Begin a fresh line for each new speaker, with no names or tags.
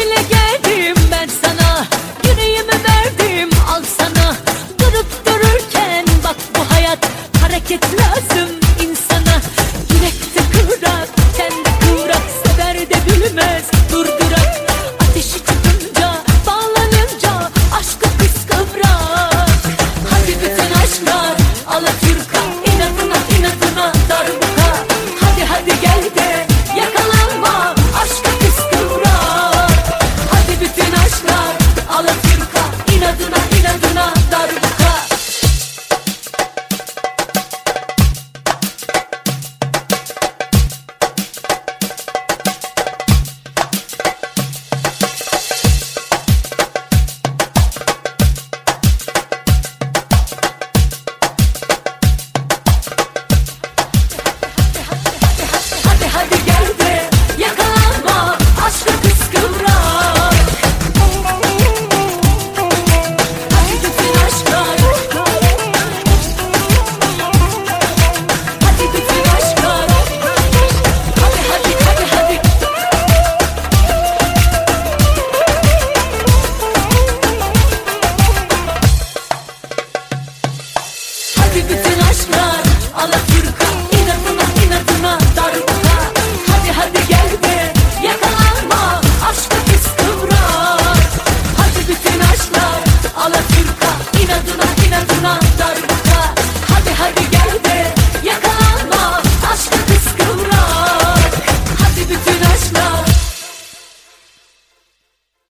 bile geldim ben sana. Yüreğimi verdim al sana. yanına